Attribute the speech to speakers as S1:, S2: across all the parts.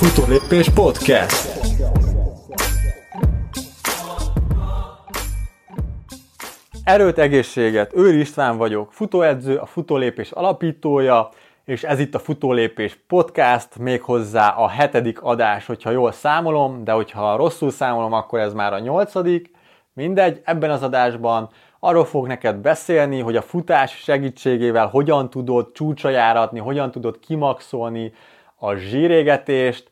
S1: Futólépés Podcast. Erőt, egészséget! Őri István vagyok, futóedző, a futólépés alapítója, és ez itt a Futólépés Podcast, méghozzá a hetedik adás, hogyha jól számolom, de hogyha rosszul számolom, akkor ez már a nyolcadik. Mindegy, ebben az adásban arról fog neked beszélni, hogy a futás segítségével hogyan tudod csúcsra járatni, hogyan tudod kimaxolni a zsírégetést,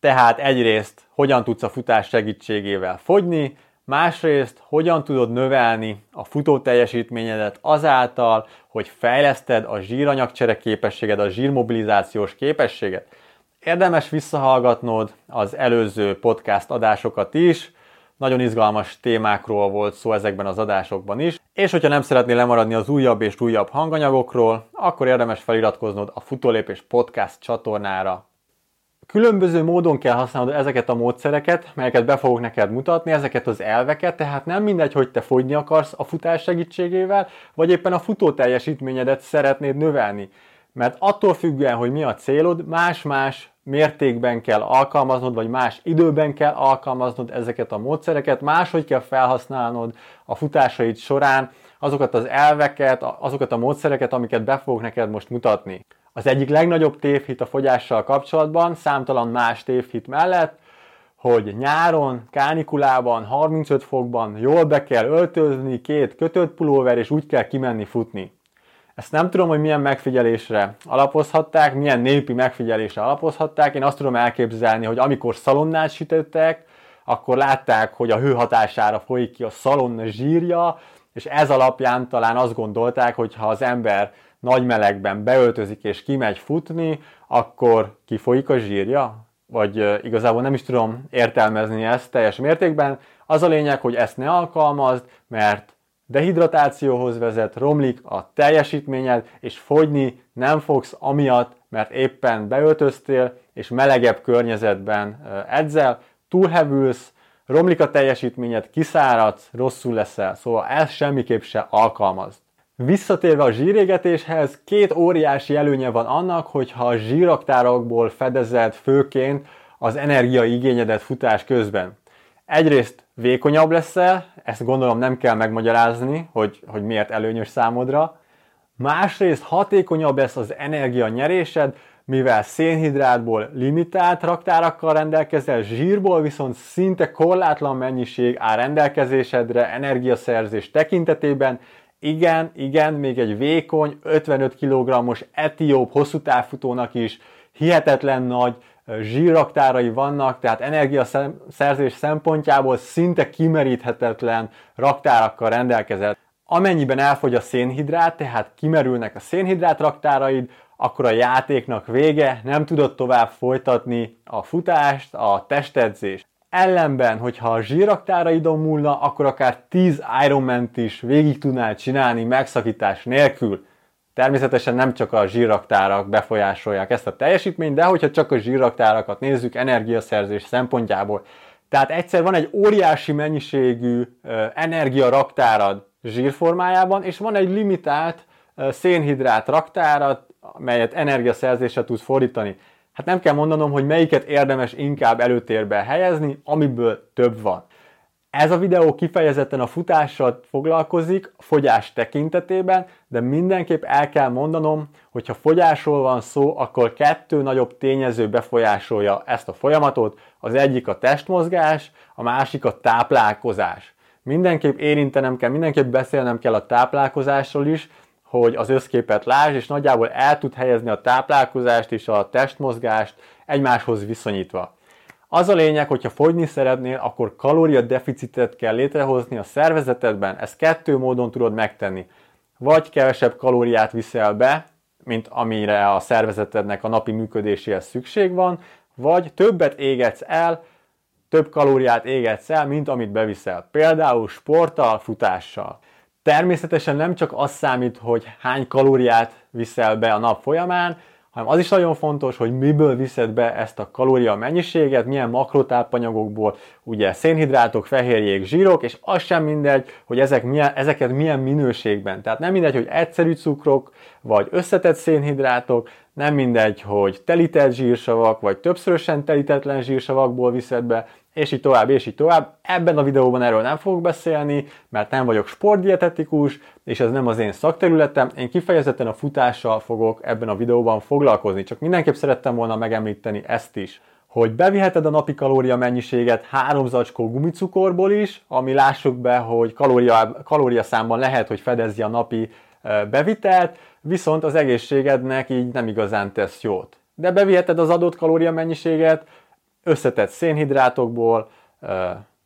S1: tehát egyrészt hogyan tudsz a futás segítségével fogyni, másrészt hogyan tudod növelni a futó teljesítményedet azáltal, hogy fejleszted a zsíranyagcsere képességed, a zsírmobilizációs képességet. Érdemes visszahallgatnod az előző podcast adásokat is, nagyon izgalmas témákról volt szó ezekben az adásokban is, és hogyha nem szeretnél lemaradni az újabb és újabb hanganyagokról, akkor érdemes feliratkoznod a Futólépés Podcast csatornára. Különböző módon kell használnod ezeket a módszereket, melyeket be fogok neked mutatni, ezeket az elveket, tehát nem mindegy, hogy te fogyni akarsz a futás segítségével, vagy éppen a futó teljesítményedet szeretnéd növelni. Mert attól függően, hogy mi a célod, más-más mértékben kell alkalmaznod, vagy más időben kell alkalmaznod ezeket a módszereket, máshogy kell felhasználnod a futásaid során azokat az elveket, azokat a módszereket, amiket be fogok neked most mutatni. Az egyik legnagyobb tévhit a fogyással kapcsolatban, számtalan más tévhit mellett, hogy nyáron, kánikulában, 35 fokban jól be kell öltözni, két kötött pulóver, és úgy kell kimenni futni. Ezt nem tudom, hogy milyen megfigyelésre alapozhatták, milyen népi megfigyelésre alapozhatták. Én azt tudom elképzelni, hogy amikor szalonnát sütöttek, akkor látták, hogy a hő hatására folyik ki a szalonna zsírja, és ez alapján talán azt gondolták, hogy ha az ember nagy melegben beöltözik és kimegy futni, akkor kifolyik a zsírja? Vagy igazából nem is tudom értelmezni ezt teljes mértékben. Az a lényeg, hogy ezt ne alkalmazd, mert dehidratációhoz vezet, romlik a teljesítményed, és fogyni nem fogsz amiatt, mert éppen beöltöztél, és melegebb környezetben edzel, túlhevülsz, romlik a teljesítményed, kiszáradsz, rosszul leszel, szóval ezt semmiképp se alkalmazd. Visszatérve a zsírégetéshez, két óriási előnye van annak, hogyha a zsíraktárokból fedezed főként az energiaigényedet futás közben. Egyrészt vékonyabb leszel, ezt gondolom nem kell megmagyarázni, hogy, hogy miért előnyös számodra. Másrészt hatékonyabb lesz az energia nyerésed, mivel szénhidrátból limitált raktárakkal rendelkezel, zsírból viszont szinte korlátlan mennyiség áll rendelkezésedre energiaszerzés tekintetében. Igen, igen, még egy vékony, 55 kg-os etióp hosszú távfutónak is hihetetlen nagy zsírraktárai vannak, tehát energiaszerzés szempontjából szinte kimeríthetetlen raktárakkal rendelkezett. Amennyiben elfogy a szénhidrát, tehát kimerülnek a szénhidrát raktáraid, akkor a játéknak vége, nem tudod tovább folytatni a futást, a testedzést. Ellenben, hogyha a zsírraktáraidon múlna, akkor akár 10 ironman is végig tudnál csinálni megszakítás nélkül. Természetesen nem csak a zsírraktárak befolyásolják ezt a teljesítményt, de hogyha csak a zsírraktárakat nézzük energiaszerzés szempontjából, tehát egyszer van egy óriási mennyiségű energiaraktárad zsírformájában, és van egy limitált szénhidrát raktárad, melyet energiaszerzésre tudsz fordítani. Hát nem kell mondanom, hogy melyiket érdemes inkább előtérbe helyezni, amiből több van. Ez a videó kifejezetten a futással foglalkozik, fogyás tekintetében, de mindenképp el kell mondanom, hogy ha fogyásról van szó, akkor kettő nagyobb tényező befolyásolja ezt a folyamatot. Az egyik a testmozgás, a másik a táplálkozás. Mindenképp érintenem kell, mindenképp beszélnem kell a táplálkozásról is, hogy az összképet lásd, és nagyjából el tud helyezni a táplálkozást és a testmozgást egymáshoz viszonyítva. Az a lényeg, hogyha fogyni szeretnél, akkor kalóriadeficitet kell létrehozni a szervezetedben. Ezt kettő módon tudod megtenni. Vagy kevesebb kalóriát viszel be, mint amire a szervezetednek a napi működéséhez szükség van, vagy többet égetsz el, több kalóriát égetsz el, mint amit beviszel. Például sporttal, futással. Természetesen nem csak az számít, hogy hány kalóriát viszel be a nap folyamán, hanem az is nagyon fontos, hogy miből viszed be ezt a kalória mennyiséget, milyen makrotápanyagokból, ugye szénhidrátok, fehérjék, zsírok, és az sem mindegy, hogy ezek milyen, ezeket milyen minőségben. Tehát nem mindegy, hogy egyszerű cukrok, vagy összetett szénhidrátok, nem mindegy, hogy telített zsírsavak, vagy többszörösen telítetlen zsírsavakból viszed be, és így tovább, és így tovább. Ebben a videóban erről nem fogok beszélni, mert nem vagyok sportdietetikus, és ez nem az én szakterületem. Én kifejezetten a futással fogok ebben a videóban foglalkozni, csak mindenképp szerettem volna megemlíteni ezt is hogy beviheted a napi kalória mennyiséget három zacskó gumicukorból is, ami lássuk be, hogy kalória, kalóriaszámban lehet, hogy fedezi a napi bevitelt, viszont az egészségednek így nem igazán tesz jót. De beviheted az adott kalória mennyiséget összetett szénhidrátokból,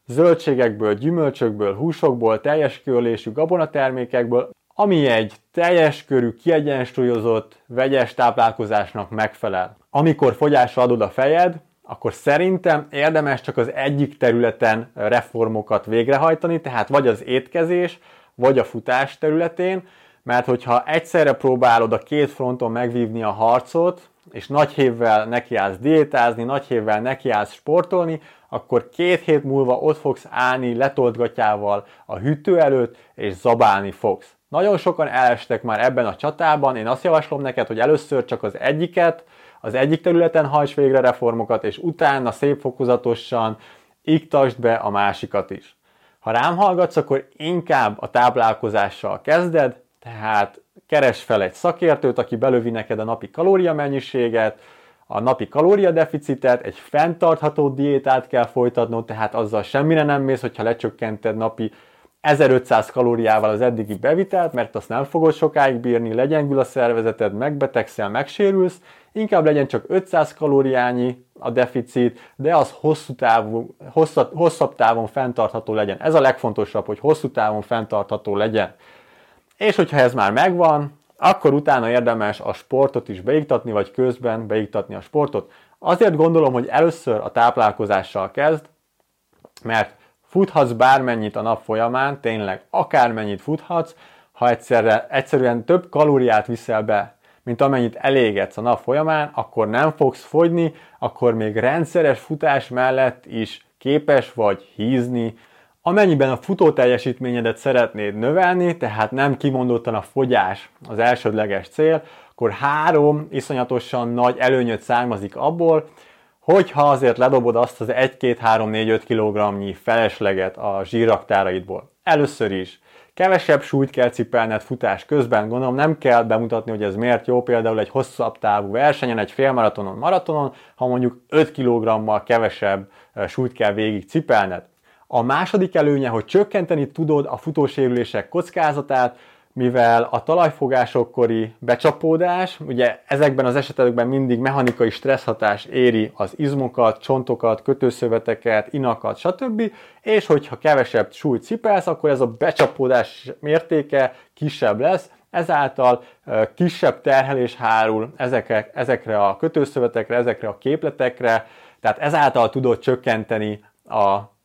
S1: zöldségekből, gyümölcsökből, húsokból, teljes körlésű gabonatermékekből, ami egy teljes körű, kiegyensúlyozott, vegyes táplálkozásnak megfelel. Amikor fogyásra adod a fejed, akkor szerintem érdemes csak az egyik területen reformokat végrehajtani, tehát vagy az étkezés, vagy a futás területén, mert hogyha egyszerre próbálod a két fronton megvívni a harcot, és nagy hévvel nekiállsz diétázni, nagy hévvel nekiállsz sportolni, akkor két hét múlva ott fogsz állni letoltgatjával a hűtő előtt, és zabálni fogsz. Nagyon sokan elestek már ebben a csatában, én azt javaslom neked, hogy először csak az egyiket, az egyik területen hajts végre reformokat, és utána szép fokozatosan iktasd be a másikat is. Ha rám hallgatsz, akkor inkább a táplálkozással kezded, tehát keres fel egy szakértőt, aki belövi neked a napi kalóriamennyiséget, a napi kalóriadeficitet, egy fenntartható diétát kell folytatnod, tehát azzal semmire nem mész, hogyha lecsökkented napi 1500 kalóriával az eddigi bevitelt, mert azt nem fogod sokáig bírni, legyengül a szervezeted, megbetegszel, megsérülsz, inkább legyen csak 500 kalóriányi a deficit, de az hosszú távú, hosszabb, hosszabb távon fenntartható legyen. Ez a legfontosabb, hogy hosszú távon fenntartható legyen. És hogyha ez már megvan, akkor utána érdemes a sportot is beiktatni, vagy közben beiktatni a sportot. Azért gondolom, hogy először a táplálkozással kezd, mert futhatsz bármennyit a nap folyamán, tényleg akármennyit futhatsz, ha egyszerre, egyszerűen több kalóriát viszel be, mint amennyit elégetsz a nap folyamán, akkor nem fogsz fogyni, akkor még rendszeres futás mellett is képes vagy hízni, Amennyiben a futó teljesítményedet szeretnéd növelni, tehát nem kimondottan a fogyás az elsődleges cél, akkor három iszonyatosan nagy előnyöt származik abból, hogyha azért ledobod azt az 1-2-3-4-5 kg felesleget a zsíraktáraidból. Először is kevesebb súlyt kell cipelned futás közben, gondolom nem kell bemutatni, hogy ez miért jó, például egy hosszabb távú versenyen, egy félmaratonon, maratonon, ha mondjuk 5 kg-mal kevesebb eh, súlyt kell végig cipelned. A második előnye, hogy csökkenteni tudod a futósérülések kockázatát, mivel a talajfogásokkori becsapódás, ugye ezekben az esetekben mindig mechanikai stresszhatás éri az izmokat, csontokat, kötőszöveteket, inakat, stb. És hogyha kevesebb súlyt cipelsz, akkor ez a becsapódás mértéke kisebb lesz, ezáltal kisebb terhelés hárul ezekre, ezekre a kötőszövetekre, ezekre a képletekre, tehát ezáltal tudod csökkenteni a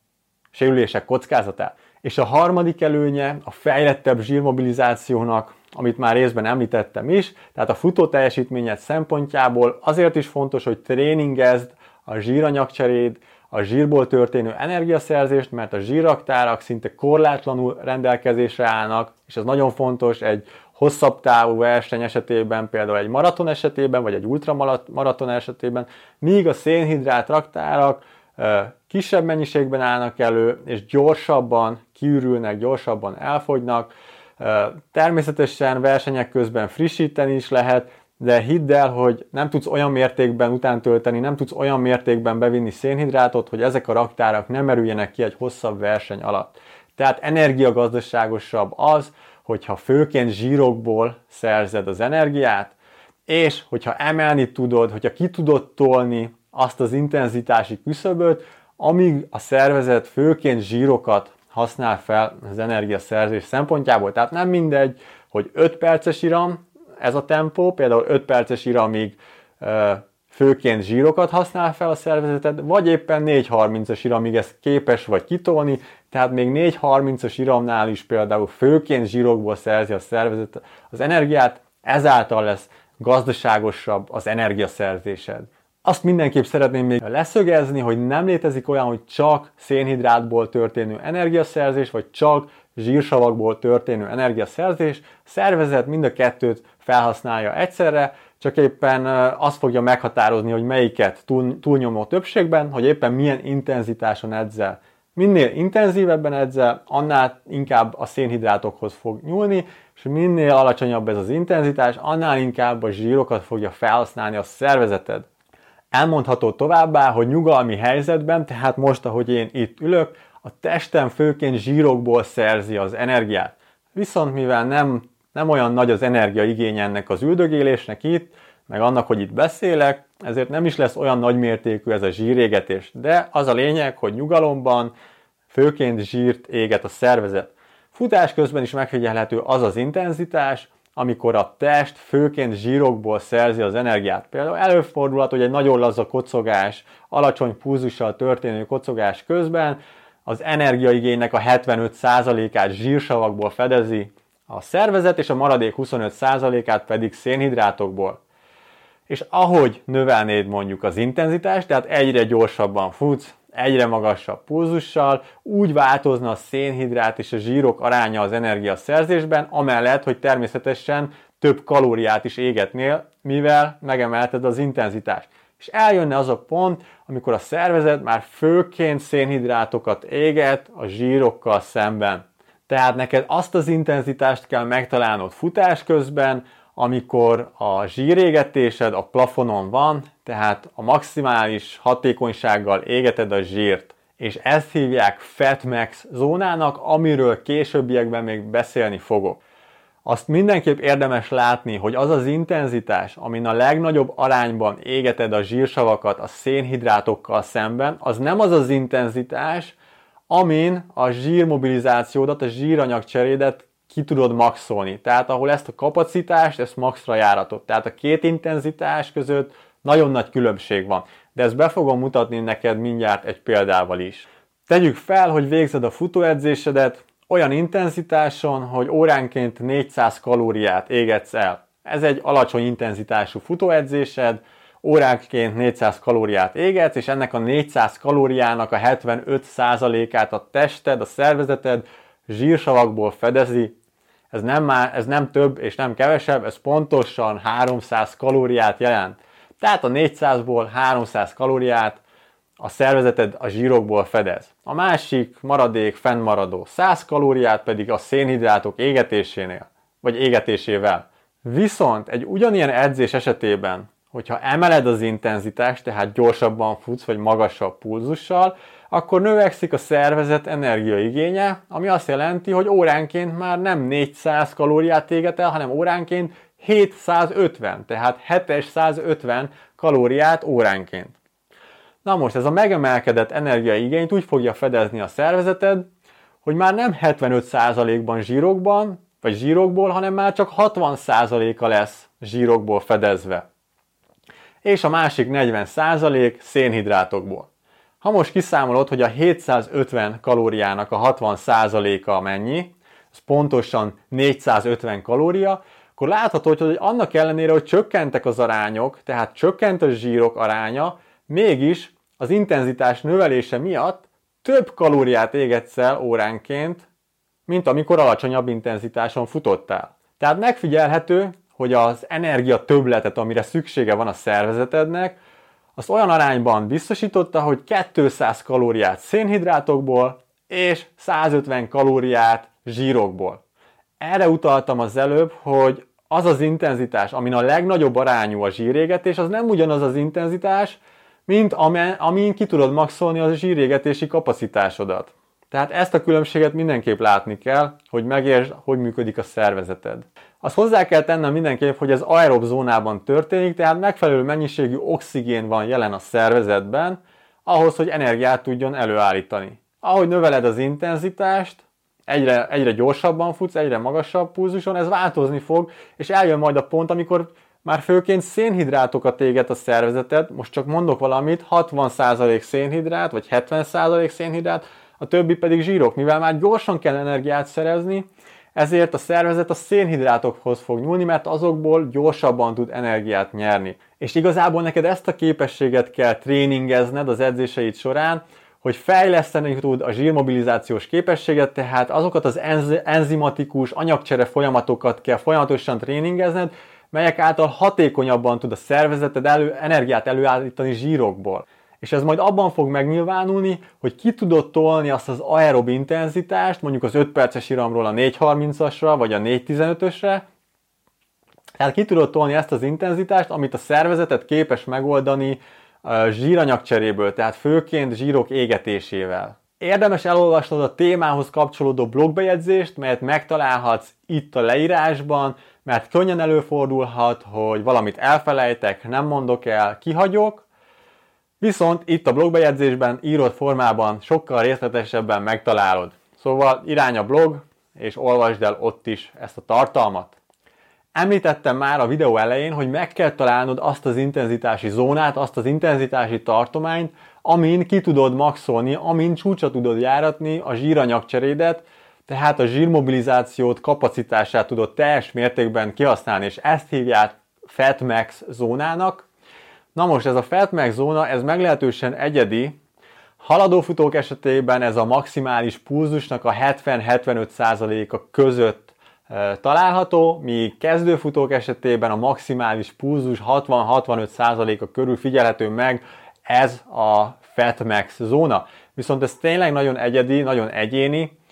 S1: sérülések kockázatát. És a harmadik előnye a fejlettebb zsírmobilizációnak, amit már részben említettem is, tehát a futó teljesítményed szempontjából azért is fontos, hogy tréningezd a zsíranyagcseréd, a zsírból történő energiaszerzést, mert a zsíraktárak szinte korlátlanul rendelkezésre állnak, és ez nagyon fontos egy hosszabb távú verseny esetében, például egy maraton esetében, vagy egy ultramaraton esetében, míg a szénhidrát raktárak kisebb mennyiségben állnak elő, és gyorsabban kiürülnek, gyorsabban elfogynak. Természetesen versenyek közben frissíteni is lehet, de hidd el, hogy nem tudsz olyan mértékben utántölteni, nem tudsz olyan mértékben bevinni szénhidrátot, hogy ezek a raktárak nem merüljenek ki egy hosszabb verseny alatt. Tehát energiagazdaságosabb az, hogyha főként zsírokból szerzed az energiát, és hogyha emelni tudod, hogyha ki tudod tolni azt az intenzitási küszöböt, amíg a szervezet főként zsírokat használ fel az energiaszerzés szempontjából. Tehát nem mindegy, hogy 5 perces iram ez a tempó, például 5 perces iramig főként zsírokat használ fel a szervezeted, vagy éppen 4.30-as iramig ezt képes vagy kitolni, tehát még 4.30-as iramnál is például főként zsírokból szerzi a szervezet az energiát, ezáltal lesz gazdaságosabb az energiaszerzésed. Azt mindenképp szeretném még leszögezni, hogy nem létezik olyan, hogy csak szénhidrátból történő energiaszerzés, vagy csak zsírsavakból történő energiaszerzés. A szervezet mind a kettőt felhasználja egyszerre, csak éppen azt fogja meghatározni, hogy melyiket túl, túlnyomó többségben, hogy éppen milyen intenzitáson edzel. Minél intenzívebben edzel, annál inkább a szénhidrátokhoz fog nyúlni, és minél alacsonyabb ez az intenzitás, annál inkább a zsírokat fogja felhasználni a szervezeted. Elmondható továbbá, hogy nyugalmi helyzetben, tehát most, ahogy én itt ülök, a testem főként zsírokból szerzi az energiát. Viszont mivel nem, nem olyan nagy az energiaigény ennek az üldögélésnek itt, meg annak, hogy itt beszélek, ezért nem is lesz olyan nagymértékű ez a zsírégetés. De az a lényeg, hogy nyugalomban főként zsírt éget a szervezet. Futás közben is megfigyelhető az az intenzitás, amikor a test főként zsírokból szerzi az energiát. Például előfordulhat, hogy egy nagyon laza kocogás, alacsony púzussal történő kocogás közben az energiaigénynek a 75%-át zsírsavakból fedezi a szervezet, és a maradék 25%-át pedig szénhidrátokból. És ahogy növelnéd mondjuk az intenzitást, tehát egyre gyorsabban futsz, egyre magasabb pulzussal, úgy változna a szénhidrát és a zsírok aránya az energiaszerzésben, amellett, hogy természetesen több kalóriát is égetnél, mivel megemelted az intenzitást. És eljönne az a pont, amikor a szervezet már főként szénhidrátokat éget a zsírokkal szemben. Tehát neked azt az intenzitást kell megtalálnod futás közben, amikor a zsírégetésed a plafonon van, tehát a maximális hatékonysággal égeted a zsírt. És ezt hívják Fat Max zónának, amiről későbbiekben még beszélni fogok. Azt mindenképp érdemes látni, hogy az az intenzitás, amin a legnagyobb arányban égeted a zsírsavakat a szénhidrátokkal szemben, az nem az az intenzitás, amin a zsírmobilizációdat, a zsíranyagcserédet ki tudod maxolni. Tehát ahol ezt a kapacitást, ezt maxra járatod. Tehát a két intenzitás között nagyon nagy különbség van. De ezt be fogom mutatni neked mindjárt egy példával is. Tegyük fel, hogy végzed a futóedzésedet olyan intenzitáson, hogy óránként 400 kalóriát égetsz el. Ez egy alacsony intenzitású futóedzésed, óránként 400 kalóriát égetsz, és ennek a 400 kalóriának a 75%-át a tested, a szervezeted zsírsavakból fedezi, ez nem, már, ez nem több és nem kevesebb, ez pontosan 300 kalóriát jelent. Tehát a 400-ból 300 kalóriát a szervezeted a zsírokból fedez. A másik maradék fennmaradó 100 kalóriát pedig a szénhidrátok égetésénél, vagy égetésével. Viszont egy ugyanilyen edzés esetében, hogyha emeled az intenzitást, tehát gyorsabban futsz, vagy magasabb pulzussal, akkor növekszik a szervezet energiaigénye, ami azt jelenti, hogy óránként már nem 400 kalóriát éget el, hanem óránként 750, tehát 750 kalóriát óránként. Na most ez a megemelkedett energiaigényt úgy fogja fedezni a szervezeted, hogy már nem 75%-ban zsírokban, vagy zsírokból, hanem már csak 60%-a lesz zsírokból fedezve. És a másik 40% szénhidrátokból. Ha most kiszámolod, hogy a 750 kalóriának a 60%-a mennyi, ez pontosan 450 kalória, akkor látható, hogy annak ellenére, hogy csökkentek az arányok, tehát csökkent a zsírok aránya, mégis az intenzitás növelése miatt több kalóriát égetsz el óránként, mint amikor alacsonyabb intenzitáson futottál. Tehát megfigyelhető, hogy az energia többletet, amire szüksége van a szervezetednek, azt olyan arányban biztosította, hogy 200 kalóriát szénhidrátokból és 150 kalóriát zsírokból. Erre utaltam az előbb, hogy az az intenzitás, amin a legnagyobb arányú a zsírégetés, az nem ugyanaz az intenzitás, mint amin ki tudod maxolni a zsírégetési kapacitásodat. Tehát ezt a különbséget mindenképp látni kell, hogy megértsd, hogy működik a szervezeted. Azt hozzá kell tennem mindenképp, hogy ez aerob zónában történik, tehát megfelelő mennyiségű oxigén van jelen a szervezetben, ahhoz, hogy energiát tudjon előállítani. Ahogy növeled az intenzitást, egyre, egyre gyorsabban futsz, egyre magasabb pulzuson, ez változni fog, és eljön majd a pont, amikor már főként szénhidrátokat éget a szervezeted, most csak mondok valamit, 60% szénhidrát, vagy 70% szénhidrát, a többi pedig zsírok, mivel már gyorsan kell energiát szerezni, ezért a szervezet a szénhidrátokhoz fog nyúlni, mert azokból gyorsabban tud energiát nyerni. És igazából neked ezt a képességet kell tréningezned az edzéseid során, hogy fejleszteni tud a zsírmobilizációs képességet, tehát azokat az enzimatikus anyagcsere folyamatokat kell folyamatosan tréningezned, melyek által hatékonyabban tud a szervezeted elő, energiát előállítani zsírokból. És ez majd abban fog megnyilvánulni, hogy ki tudod tolni azt az aerob intenzitást, mondjuk az 5 perces iramról a 4.30-asra, vagy a 4.15-ösre, tehát ki tudod tolni ezt az intenzitást, amit a szervezetet képes megoldani zsíranyagcseréből, tehát főként zsírok égetésével. Érdemes elolvasnod a témához kapcsolódó blogbejegyzést, melyet megtalálhatsz itt a leírásban, mert könnyen előfordulhat, hogy valamit elfelejtek, nem mondok el, kihagyok, viszont itt a blogbejegyzésben írott formában sokkal részletesebben megtalálod. Szóval irány a blog, és olvasd el ott is ezt a tartalmat. Említettem már a videó elején, hogy meg kell találnod azt az intenzitási zónát, azt az intenzitási tartományt, amin ki tudod maxolni, amin csúcsa tudod járatni a zsíranyagcserédet, tehát a zsírmobilizációt, kapacitását tudod teljes mértékben kihasználni, és ezt hívják Fatmax zónának. Na most ez a Fatmax zóna, ez meglehetősen egyedi, Haladófutók esetében ez a maximális pulzusnak a 70-75%-a között található, míg kezdőfutók esetében a maximális pulzus 60-65%-a körül figyelhető meg ez a Fatmax zóna. Viszont ez tényleg nagyon egyedi, nagyon egyéni,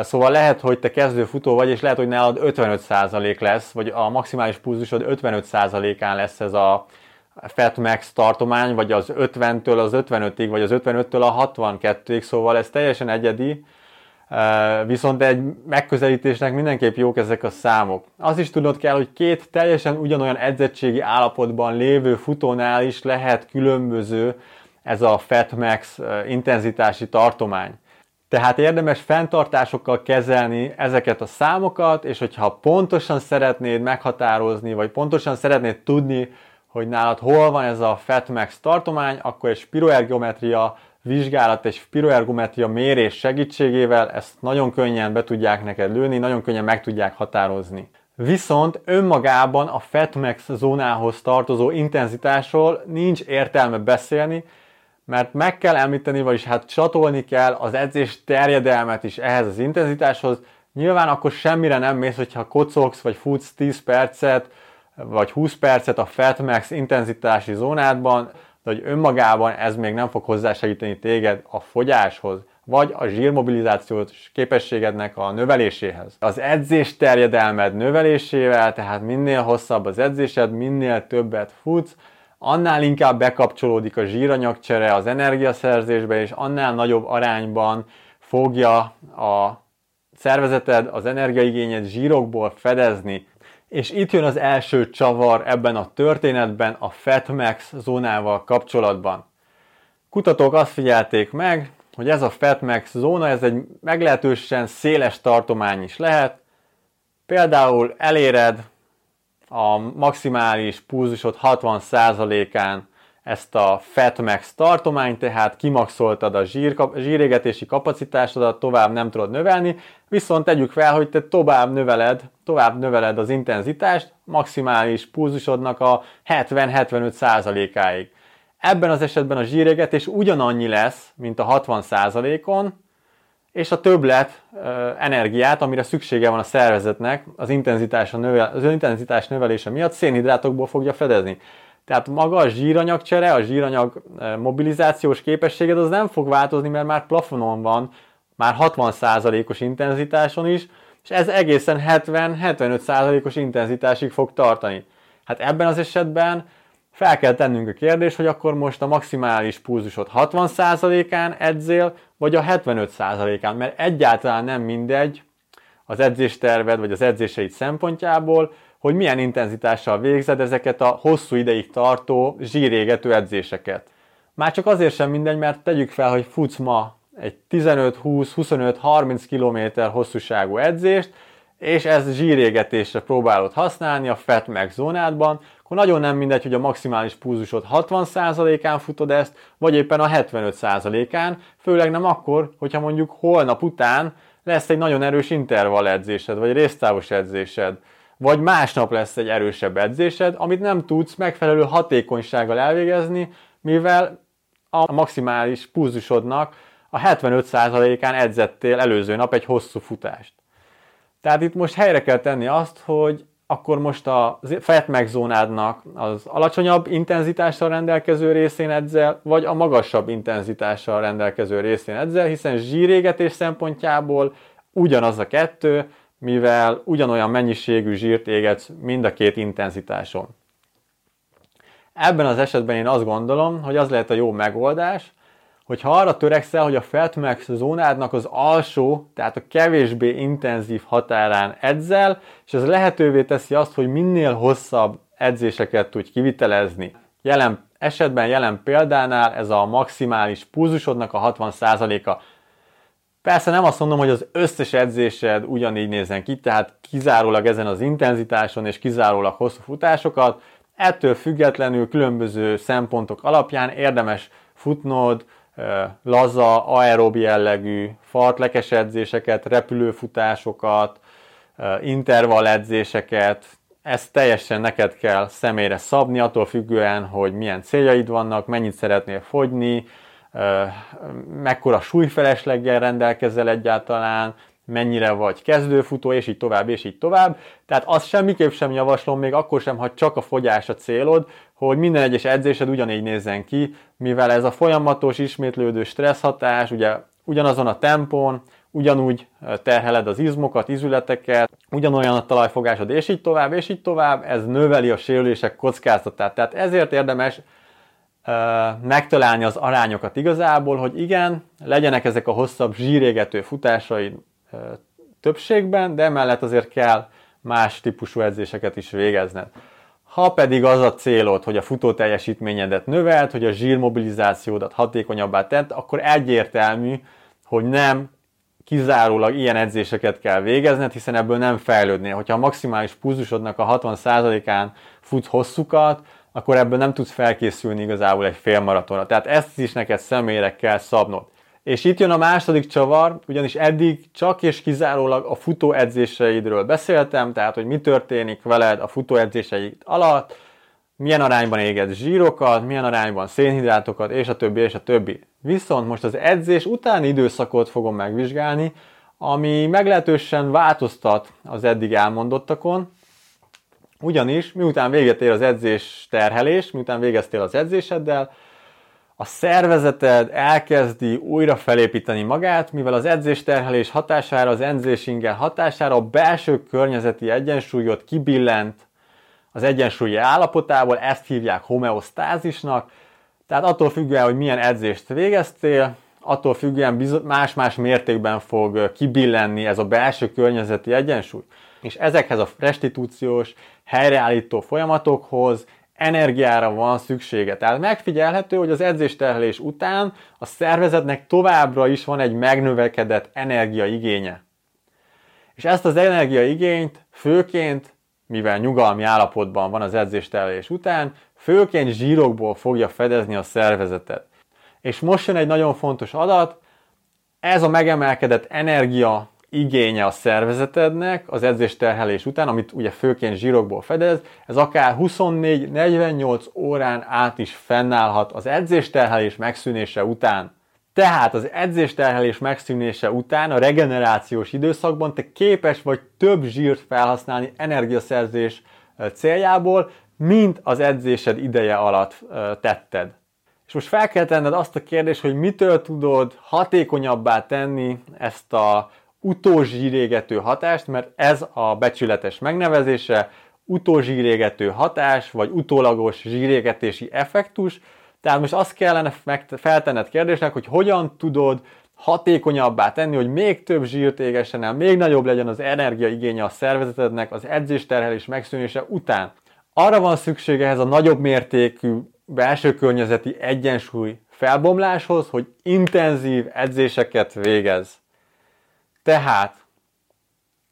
S1: Szóval lehet, hogy te kezdő futó vagy, és lehet, hogy nálad 55% lesz, vagy a maximális pulzusod 55%-án lesz ez a Fatmax tartomány, vagy az 50-től az 55-ig, vagy az 55-től a 62-ig, szóval ez teljesen egyedi, viszont egy megközelítésnek mindenképp jók ezek a számok. Az is tudod kell, hogy két teljesen ugyanolyan edzettségi állapotban lévő futónál is lehet különböző ez a Fatmax intenzitási tartomány. Tehát érdemes fenntartásokkal kezelni ezeket a számokat, és hogyha pontosan szeretnéd meghatározni, vagy pontosan szeretnéd tudni, hogy nálad hol van ez a Fatmax tartomány, akkor egy spiroergometria vizsgálat és spiroergometria mérés segítségével ezt nagyon könnyen be tudják neked lőni, nagyon könnyen meg tudják határozni. Viszont önmagában a Fatmax zónához tartozó intenzitásról nincs értelme beszélni, mert meg kell említeni, vagyis hát csatolni kell az edzés terjedelmet is ehhez az intenzitáshoz. Nyilván akkor semmire nem mész, hogyha kocogsz, vagy futsz 10 percet, vagy 20 percet a Fatmax intenzitási zónádban, de hogy önmagában ez még nem fog hozzásegíteni téged a fogyáshoz, vagy a zsírmobilizációs képességednek a növeléséhez. Az edzés terjedelmed növelésével, tehát minél hosszabb az edzésed, minél többet futsz, annál inkább bekapcsolódik a zsíranyagcsere az energiaszerzésbe, és annál nagyobb arányban fogja a szervezeted az energiaigényed zsírokból fedezni. És itt jön az első csavar ebben a történetben a Fatmax zónával kapcsolatban. Kutatók azt figyelték meg, hogy ez a Fatmax zóna, ez egy meglehetősen széles tartomány is lehet. Például eléred a maximális pulzusod 60%-án ezt a Fatmax tartományt, tehát kimaxoltad a zsír, zsírégetési kapacitásodat, tovább nem tudod növelni, viszont tegyük fel, hogy te tovább növeled, tovább növeled az intenzitást maximális pulzusodnak a 70-75%-áig. Ebben az esetben a zsírégetés ugyanannyi lesz, mint a 60%-on, és a többlet energiát, amire szüksége van a szervezetnek az intenzitás, növel, az intenzitás növelése miatt szénhidrátokból fogja fedezni. Tehát maga a zsíranyagcsere, a zsíranyag mobilizációs képességed az nem fog változni, mert már plafonon van, már 60%-os intenzitáson is, és ez egészen 70-75%-os intenzitásig fog tartani. Hát ebben az esetben fel kell tennünk a kérdést, hogy akkor most a maximális pulzusot 60%-án edzél, vagy a 75%-án, mert egyáltalán nem mindegy az edzésterved, vagy az edzéseid szempontjából, hogy milyen intenzitással végzed ezeket a hosszú ideig tartó zsírégető edzéseket. Már csak azért sem mindegy, mert tegyük fel, hogy futsz ma egy 15-20-25-30 km hosszúságú edzést, és ez zsírégetésre próbálod használni a Fatmax zónádban, akkor nagyon nem mindegy, hogy a maximális pulzusod 60%-án futod ezt, vagy éppen a 75%-án, főleg nem akkor, hogyha mondjuk holnap után lesz egy nagyon erős intervall edzésed, vagy résztávos edzésed, vagy másnap lesz egy erősebb edzésed, amit nem tudsz megfelelő hatékonysággal elvégezni, mivel a maximális pulzusodnak a 75%-án edzettél előző nap egy hosszú futást. Tehát itt most helyre kell tenni azt, hogy akkor most a fat megzónádnak az alacsonyabb intenzitással rendelkező részén edzel, vagy a magasabb intenzitással rendelkező részén edzel, hiszen zsírégetés szempontjából ugyanaz a kettő, mivel ugyanolyan mennyiségű zsírt égetsz mind a két intenzitáson. Ebben az esetben én azt gondolom, hogy az lehet a jó megoldás, hogyha arra törekszel, hogy a feltmax zónádnak az alsó, tehát a kevésbé intenzív határán edzel, és ez lehetővé teszi azt, hogy minél hosszabb edzéseket tudj kivitelezni. Jelen esetben, jelen példánál ez a maximális pulzusodnak a 60%-a. Persze nem azt mondom, hogy az összes edzésed ugyanígy nézzen ki, tehát kizárólag ezen az intenzitáson és kizárólag hosszú futásokat, ettől függetlenül különböző szempontok alapján érdemes futnod, laza, aerob jellegű, fartlekes edzéseket, repülőfutásokat, intervall edzéseket, ezt teljesen neked kell személyre szabni, attól függően, hogy milyen céljaid vannak, mennyit szeretnél fogyni, mekkora súlyfelesleggel rendelkezel egyáltalán, mennyire vagy kezdőfutó, és így tovább, és így tovább. Tehát azt semmiképp sem javaslom, még akkor sem, ha csak a fogyás a célod, hogy minden egyes edzésed ugyanígy nézzen ki, mivel ez a folyamatos, ismétlődő stresszhatás, ugye ugyanazon a tempón, ugyanúgy terheled az izmokat, izületeket, ugyanolyan a talajfogásod, és így tovább, és így tovább, ez növeli a sérülések kockázatát. Tehát ezért érdemes megtalálni az arányokat igazából, hogy igen, legyenek ezek a hosszabb zsírégető futásaid uh, többségben, de emellett azért kell más típusú edzéseket is végezned. Ha pedig az a célod, hogy a futó teljesítményedet növelt, hogy a zsírmobilizációdat hatékonyabbá tett, akkor egyértelmű, hogy nem kizárólag ilyen edzéseket kell végezned, hiszen ebből nem fejlődnél. Hogyha a maximális pulzusodnak a 60%-án futsz hosszukat, akkor ebből nem tudsz felkészülni igazából egy félmaratonra. Tehát ezt is neked személyre kell szabnod. És itt jön a második csavar, ugyanis eddig csak és kizárólag a futóedzéseidről beszéltem, tehát hogy mi történik veled a futóedzéseid alatt, milyen arányban éged zsírokat, milyen arányban szénhidrátokat, és a többi, és a többi. Viszont most az edzés utáni időszakot fogom megvizsgálni, ami meglehetősen változtat az eddig elmondottakon, ugyanis miután véget ér az edzés terhelés, miután végeztél az edzéseddel, a szervezeted elkezdi újra felépíteni magát, mivel az edzésterhelés hatására, az edzésingel hatására a belső környezeti egyensúlyot kibillent az egyensúlyi állapotából, ezt hívják homeosztázisnak, tehát attól függően, hogy milyen edzést végeztél, attól függően más-más mértékben fog kibillenni ez a belső környezeti egyensúly. És ezekhez a restitúciós, helyreállító folyamatokhoz energiára van szüksége. Tehát megfigyelhető, hogy az edzésterhelés után a szervezetnek továbbra is van egy megnövekedett energiaigénye. És ezt az energiaigényt főként, mivel nyugalmi állapotban van az edzésterhelés után, főként zsírokból fogja fedezni a szervezetet. És most jön egy nagyon fontos adat, ez a megemelkedett energia igénye a szervezetednek az edzésterhelés után, amit ugye főként zsírokból fedez, ez akár 24-48 órán át is fennállhat az edzésterhelés megszűnése után. Tehát az edzésterhelés megszűnése után a regenerációs időszakban te képes vagy több zsírt felhasználni energiaszerzés céljából, mint az edzésed ideje alatt tetted. És most fel kell tenned azt a kérdést, hogy mitől tudod hatékonyabbá tenni ezt a utózsírégető hatást, mert ez a becsületes megnevezése, utózsírégető hatás, vagy utólagos zsírégetési effektus. Tehát most azt kellene feltenned kérdésnek, hogy hogyan tudod hatékonyabbá tenni, hogy még több zsírt égessen el, még nagyobb legyen az energiaigénye a szervezetednek az edzésterhelés megszűnése után. Arra van szüksége ez a nagyobb mértékű belső környezeti egyensúly felbomláshoz, hogy intenzív edzéseket végez. Tehát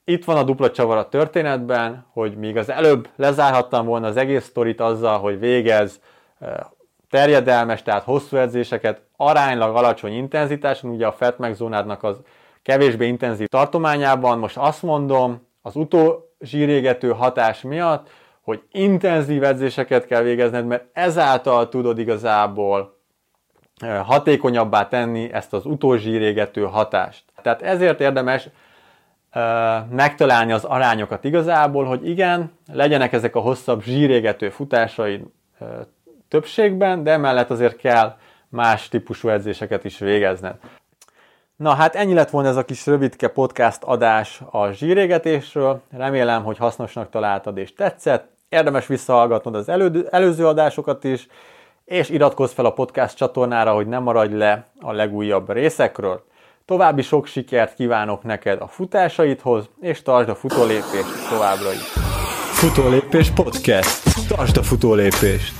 S1: itt van a dupla csavar a történetben, hogy míg az előbb lezárhattam volna az egész sztorit azzal, hogy végez terjedelmes, tehát hosszú edzéseket, aránylag alacsony intenzitáson, ugye a fat megzónádnak az kevésbé intenzív tartományában. Most azt mondom, az utózsírégető hatás miatt, hogy intenzív edzéseket kell végezned, mert ezáltal tudod igazából hatékonyabbá tenni ezt az utózsírégető hatást. Tehát ezért érdemes megtalálni az arányokat igazából, hogy igen, legyenek ezek a hosszabb zsírégető futásaid többségben, de emellett azért kell más típusú edzéseket is végezned. Na hát ennyi lett volna ez a kis rövidke podcast adás a zsírégetésről. Remélem, hogy hasznosnak találtad és tetszett. Érdemes visszahallgatnod az elő, előző adásokat is, és iratkozz fel a podcast csatornára, hogy ne maradj le a legújabb részekről. További sok sikert kívánok neked a futásaidhoz, és tartsd a futólépést továbbra is.
S2: Futólépés podcast. Tartsd a futólépést!